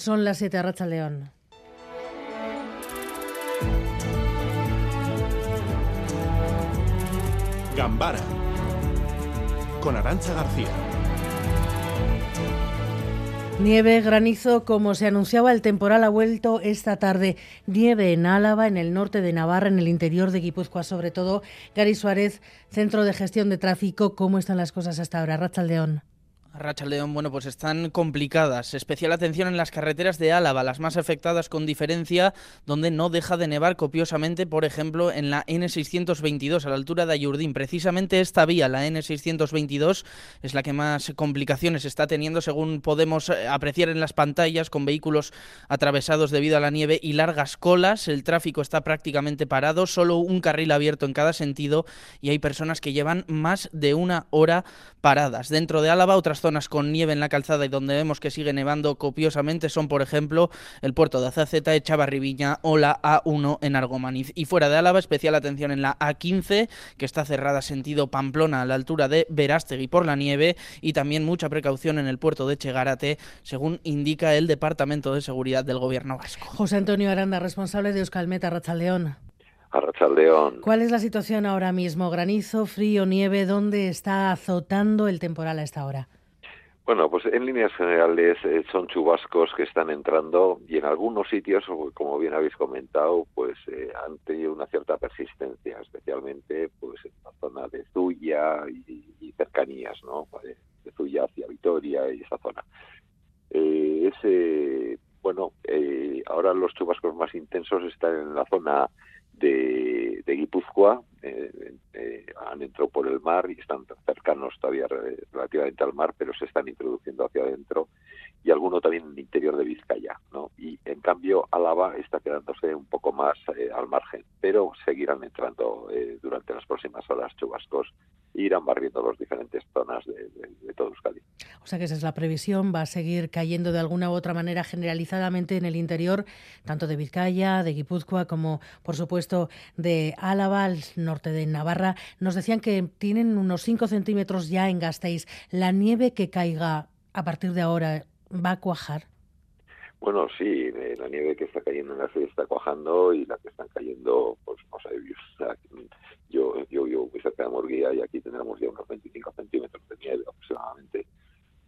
Son las 7 Racha León. Gambara con Arancha García. Nieve, granizo, como se anunciaba, el temporal ha vuelto esta tarde. Nieve en Álava, en el norte de Navarra, en el interior de Guipúzcoa, sobre todo. Gary Suárez, Centro de Gestión de Tráfico, ¿cómo están las cosas hasta ahora? Racha León. Racha León, bueno, pues están complicadas. Especial atención en las carreteras de Álava, las más afectadas con diferencia, donde no deja de nevar copiosamente, por ejemplo, en la N622 a la altura de Ayurdín. Precisamente esta vía, la N622, es la que más complicaciones está teniendo, según podemos eh, apreciar en las pantallas, con vehículos atravesados debido a la nieve y largas colas. El tráfico está prácticamente parado, solo un carril abierto en cada sentido y hay personas que llevan más de una hora paradas. Dentro de Álava, otras zonas con nieve en la calzada y donde vemos que sigue nevando copiosamente son, por ejemplo, el puerto de Azaceta, Echavarribiña o la A1 en Argomaniz. Y fuera de Álava, especial atención en la A15, que está cerrada sentido Pamplona a la altura de Verástegui por la nieve y también mucha precaución en el puerto de Chegarate, según indica el Departamento de Seguridad del Gobierno vasco. José Antonio Aranda, responsable de Euskalmeta, Rachaldeón. Arrachaldeón. ¿Cuál es la situación ahora mismo? ¿Granizo, frío, nieve? ¿Dónde está azotando el temporal a esta hora? Bueno, pues en líneas generales eh, son chubascos que están entrando y en algunos sitios, como bien habéis comentado, pues eh, han tenido una cierta persistencia, especialmente pues en la zona de Zuya y, cercanías, ¿no? De Zuya hacia Vitoria y esa zona. Eh, ese, bueno, ahora los chubascos más intensos están en la zona de, de eh, eh, han entrado por el mar y están cercanos todavía relativamente al mar, pero se están introduciendo hacia adentro y alguno también en el interior de Vizcaya, ¿no? Y en cambio Álava está quedándose un poco más eh, al margen, pero seguirán entrando durante las próximas horas chubascos irán barriendo las diferentes zonas de, de, todo Euskadi. O sea que esa es la previsión, va a seguir cayendo de alguna u otra manera generalizadamente en el interior, tanto de Vizcaya, de Guipúzcoa, como por supuesto de Álava, norte de Navarra. Nos decían que tienen unos 5 centímetros ya en Gasteiz. ¿La nieve que caiga a partir de ahora va a cuajar? Bueno, sí, la nieve que está cayendo en la ciudad está cuajando y la que están cayendo, pues no sé, yo, yo, yo voy cerca de Morguía y aquí tendremos ya unos 25 centímetros de nieve aproximadamente.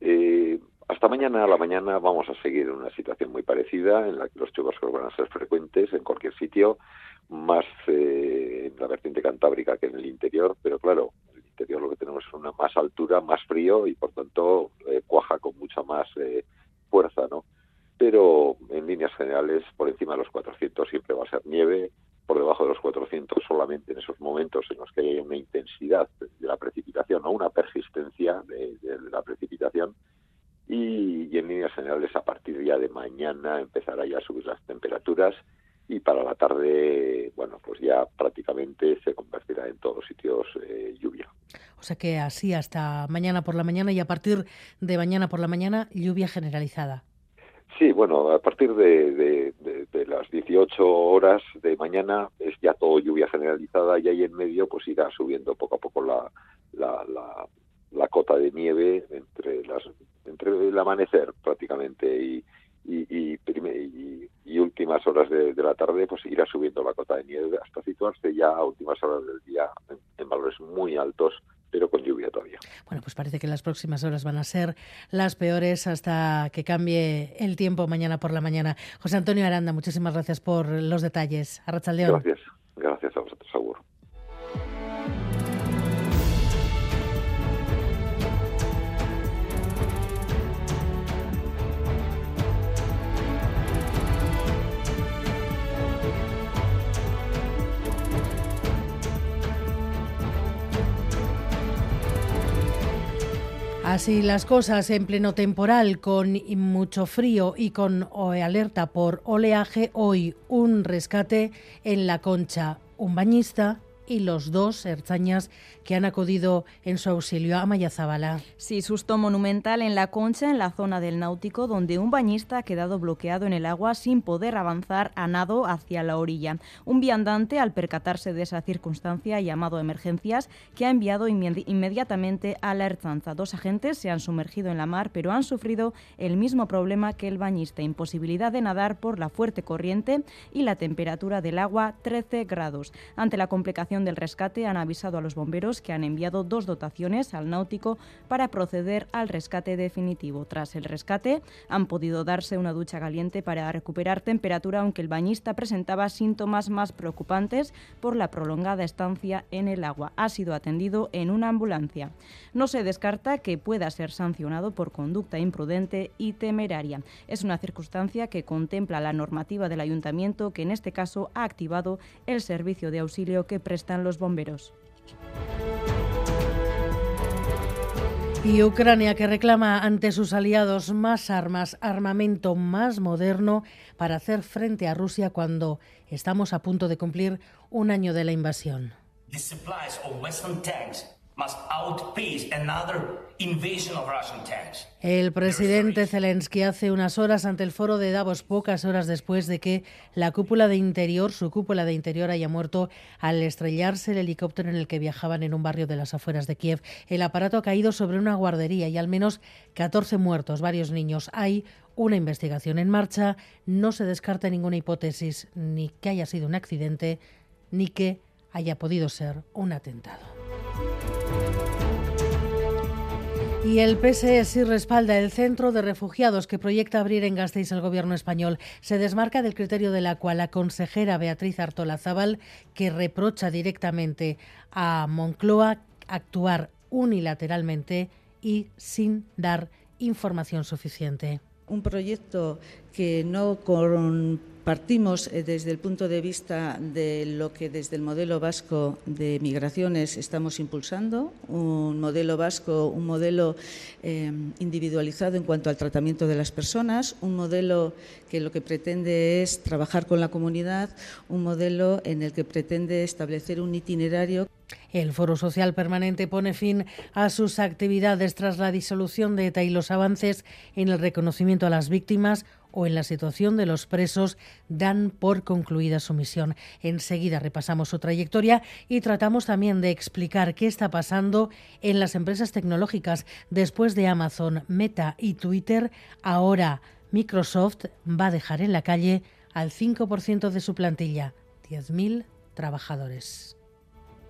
Eh, hasta mañana a la mañana vamos a seguir en una situación muy parecida en la que los chubascos van a ser frecuentes en cualquier sitio, más eh, en la vertiente cantábrica que en el interior, pero claro, en el interior lo que tenemos es una más altura, más frío y por tanto eh, cuaja con mucha más eh, fuerza, ¿no? Pero en líneas generales, por encima de los 400 siempre va a ser nieve, por debajo de los 400 solamente en esos momentos en los que hay una intensidad de la precipitación o una persistencia de, la precipitación y, en líneas generales a partir ya de mañana empezará ya a subir las temperaturas y para la tarde, bueno, pues ya prácticamente se convertirá en todos sitios eh, lluvia. O sea que así hasta mañana por la mañana y a partir de mañana por la mañana lluvia generalizada. Sí, bueno, a partir de, las 18 horas de mañana es ya todo lluvia generalizada y ahí en medio pues irá subiendo poco a poco la, la, la, cota de nieve entre las entre el amanecer prácticamente y, y, y, y, últimas horas de, la tarde, pues irá subiendo la cota de nieve hasta situarse ya a últimas horas del día en, valores muy altos, pero con lluvia todavía. Bueno, pues parece que las próximas horas van a ser las peores hasta que cambie el tiempo mañana por la mañana. José Antonio Aranda, muchísimas gracias por los detalles. Arrachaldeón. Gracias, gracias a vosotros, seguro. Así las cosas en pleno temporal, con mucho frío y con alerta por oleaje, hoy un rescate en la concha, un bañista y los dos erzañas que han acudido en su auxilio a Mayazabala. Sí, susto monumental en La Concha, en la zona del Náutico, donde un bañista ha quedado bloqueado en el agua sin poder avanzar a nado hacia la orilla. Un viandante, al percatarse de esa circunstancia, ha llamado a emergencias que ha enviado inmediatamente a la Erzanza. Dos agentes se han sumergido en la mar, pero han sufrido el mismo problema que el bañista, imposibilidad de nadar por la fuerte corriente y la temperatura del agua 13 grados. Ante la complicación del rescate han avisado a los bomberos que han enviado dos dotaciones al náutico para proceder al rescate definitivo. Tras el rescate han podido darse una ducha caliente para recuperar temperatura, aunque el bañista presentaba síntomas más preocupantes por la prolongada estancia en el agua. Ha sido atendido en una ambulancia. No se descarta que pueda ser sancionado por conducta imprudente y temeraria. Es una circunstancia que contempla la normativa del ayuntamiento que en este caso ha activado el servicio de auxilio que los bomberos. Y Ucrania que reclama ante sus aliados más armas, armamento más moderno para hacer frente a Rusia cuando estamos a punto de cumplir un año de la invasión. El presidente Zelensky hace unas horas ante el foro de Davos, pocas horas después de que la cúpula de interior, su cúpula de interior, haya muerto al estrellarse el helicóptero en el que viajaban en un barrio de las afueras de Kiev. El aparato ha caído sobre una guardería y al menos 14 muertos, varios niños. Hay una investigación en marcha. No se descarta ninguna hipótesis, ni que haya sido un accidente, ni que haya podido ser un atentado. Y el PSE respalda el centro de refugiados que proyecta abrir en Gasteiz el gobierno español. Se desmarca del criterio de la cual la consejera Beatriz Artola Zabal, que reprocha directamente a Moncloa actuar unilateralmente y sin dar información suficiente. Un proyecto que no con Partimos eh, desde el punto de vista de lo que desde el modelo vasco de migraciones estamos impulsando, un modelo vasco, un modelo eh, individualizado en cuanto al tratamiento de las personas, un modelo que lo que pretende es trabajar con la comunidad, un modelo en el que pretende establecer un itinerario. El Foro Social Permanente pone fin a sus actividades tras la disolución de ETA y los avances en el reconocimiento a las víctimas o en la situación de los presos dan por concluida su misión. Enseguida repasamos su trayectoria y tratamos también de explicar qué está pasando en las empresas tecnológicas después de Amazon, Meta y Twitter. Ahora Microsoft va a dejar en la calle al 5% de su plantilla, 10.000 trabajadores.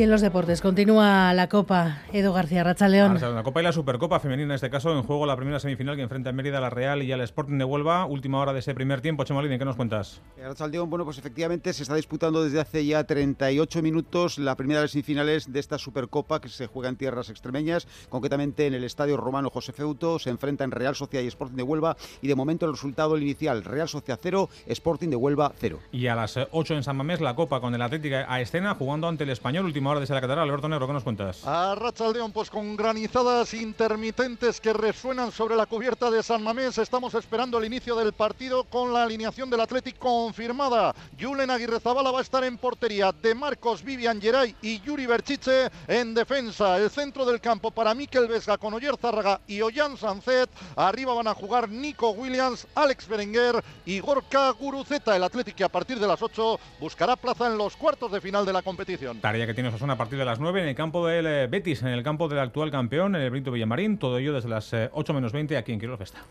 Y en los deportes continúa la Copa. Edo García Rachaleón. La Copa y la Supercopa femenina, en este caso, en juego la primera semifinal que enfrenta a Mérida, la Real y al Sporting de Huelva. Última hora de ese primer tiempo. Chemolín, ¿qué nos cuentas? Eh, Rachaldeón, bueno, pues efectivamente se está disputando desde hace ya 38 minutos la primera de las semifinales de esta Supercopa que se juega en tierras extremeñas, concretamente en el Estadio Romano José Feuto. Se enfrenta en Real Sociedad y Sporting de Huelva y de momento el resultado inicial, Real Sociedad 0, Sporting de Huelva 0. Y a las 8 en San Mamés la Copa con el Atlético a escena jugando ante el Español. Última hora de la catedral. Alberto Negro, ¿qué nos cuentas? A Rachaldeón, pues con granizadas intermitentes que resuenan sobre la cubierta de San Mamés. Estamos esperando el inicio del partido con la alineación del Atlético confirmada. Julen Aguirre Zabala va a estar en portería. De Marcos, Vivian Geray y Yuri Berchiche en defensa. El centro del campo para Miquel Vesga con Oyer Zárraga y Ollán Sancet. Arriba van a jugar Nico Williams, Alex Berenguer y Gorka Guruceta. El Atlético a partir de las 8 buscará plaza en los cuartos de final de la competición. Tarea que tiene Osasuna a partir de las 9 en el campo del eh, Betis, en el campo del actual campeón, en el Brito Villamarín. Todo ello desde las 8 eh, menos 20 aquí en Quiroga Festa.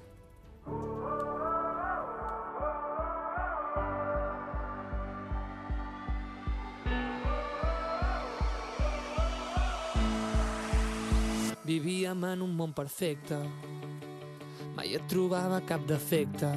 Vivíem en un món perfecte, mai et trobava cap defecte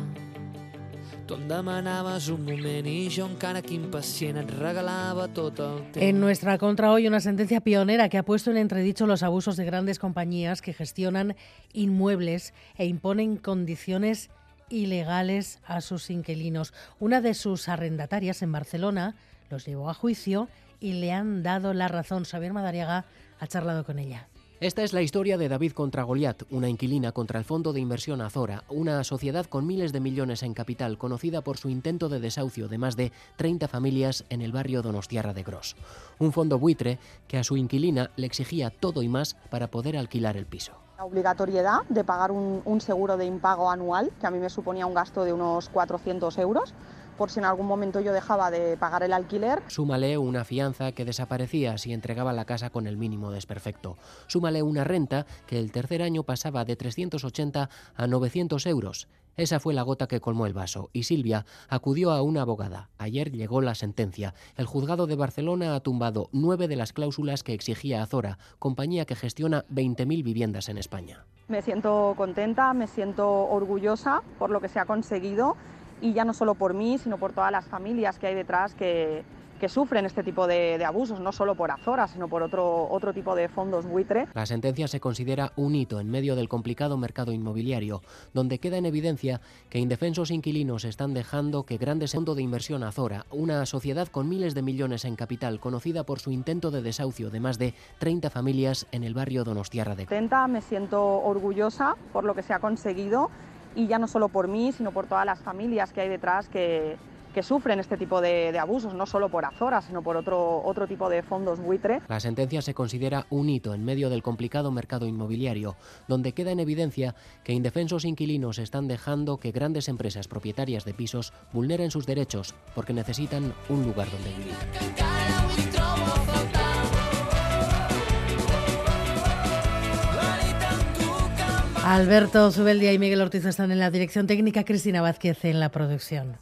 En nuestra contra hoy una sentencia pionera que ha puesto en entredicho los abusos de grandes compañías que gestionan inmuebles e imponen condiciones ilegales a sus inquilinos. Una de sus arrendatarias en Barcelona los llevó a juicio y le han dado la razón. Xavier Madariaga ha charlado con ella. Esta es la historia de David contra Goliat, una inquilina contra el fondo de inversión Azora, una sociedad con miles de millones en capital conocida por su intento de desahucio de más de 30 familias en el barrio Donostiarra de Gros. Un fondo buitre que a su inquilina le exigía todo y más para poder alquilar el piso. Obligatoriedad de pagar un seguro de impago anual, que a mí me suponía un gasto de unos 400 euros por si en algún momento yo dejaba de pagar el alquiler. Súmale una fianza que desaparecía si entregaba la casa con el mínimo desperfecto. Súmale una renta que el tercer año pasaba de 380 a 900 euros. Esa fue la gota que colmó el vaso y Silvia acudió a una abogada. Ayer llegó la sentencia. El juzgado de Barcelona ha tumbado nueve de las cláusulas que exigía Azora, compañía que gestiona 20.000 viviendas en España. Me siento contenta, me siento orgullosa por lo que se ha conseguido y ya no solo por mí, sino por todas las familias que hay detrás que, que sufren este tipo de, de, abusos, no solo por Azora, sino por otro, otro tipo de fondos buitre. La sentencia se considera un hito en medio del complicado mercado inmobiliario, donde queda en evidencia que indefensos inquilinos están dejando que grandes fondos de inversión Azora, una sociedad con miles de millones en capital, conocida por su intento de desahucio de más de 30 familias en el barrio Donostiarra de Me siento orgullosa por lo que se ha conseguido y ya no solo por mí, sino por todas las familias que hay detrás que, que sufren este tipo de, abusos, no solo por Azora, sino por otro, otro tipo de fondos buitre. La sentencia se considera un hito en medio del complicado mercado inmobiliario, donde queda en evidencia que indefensos inquilinos están dejando que grandes empresas propietarias de pisos vulneren sus derechos porque necesitan un lugar donde vivir. Alberto Subeldia y Miguel Ortiz están en la dirección técnica, Cristina Vázquez en la producción.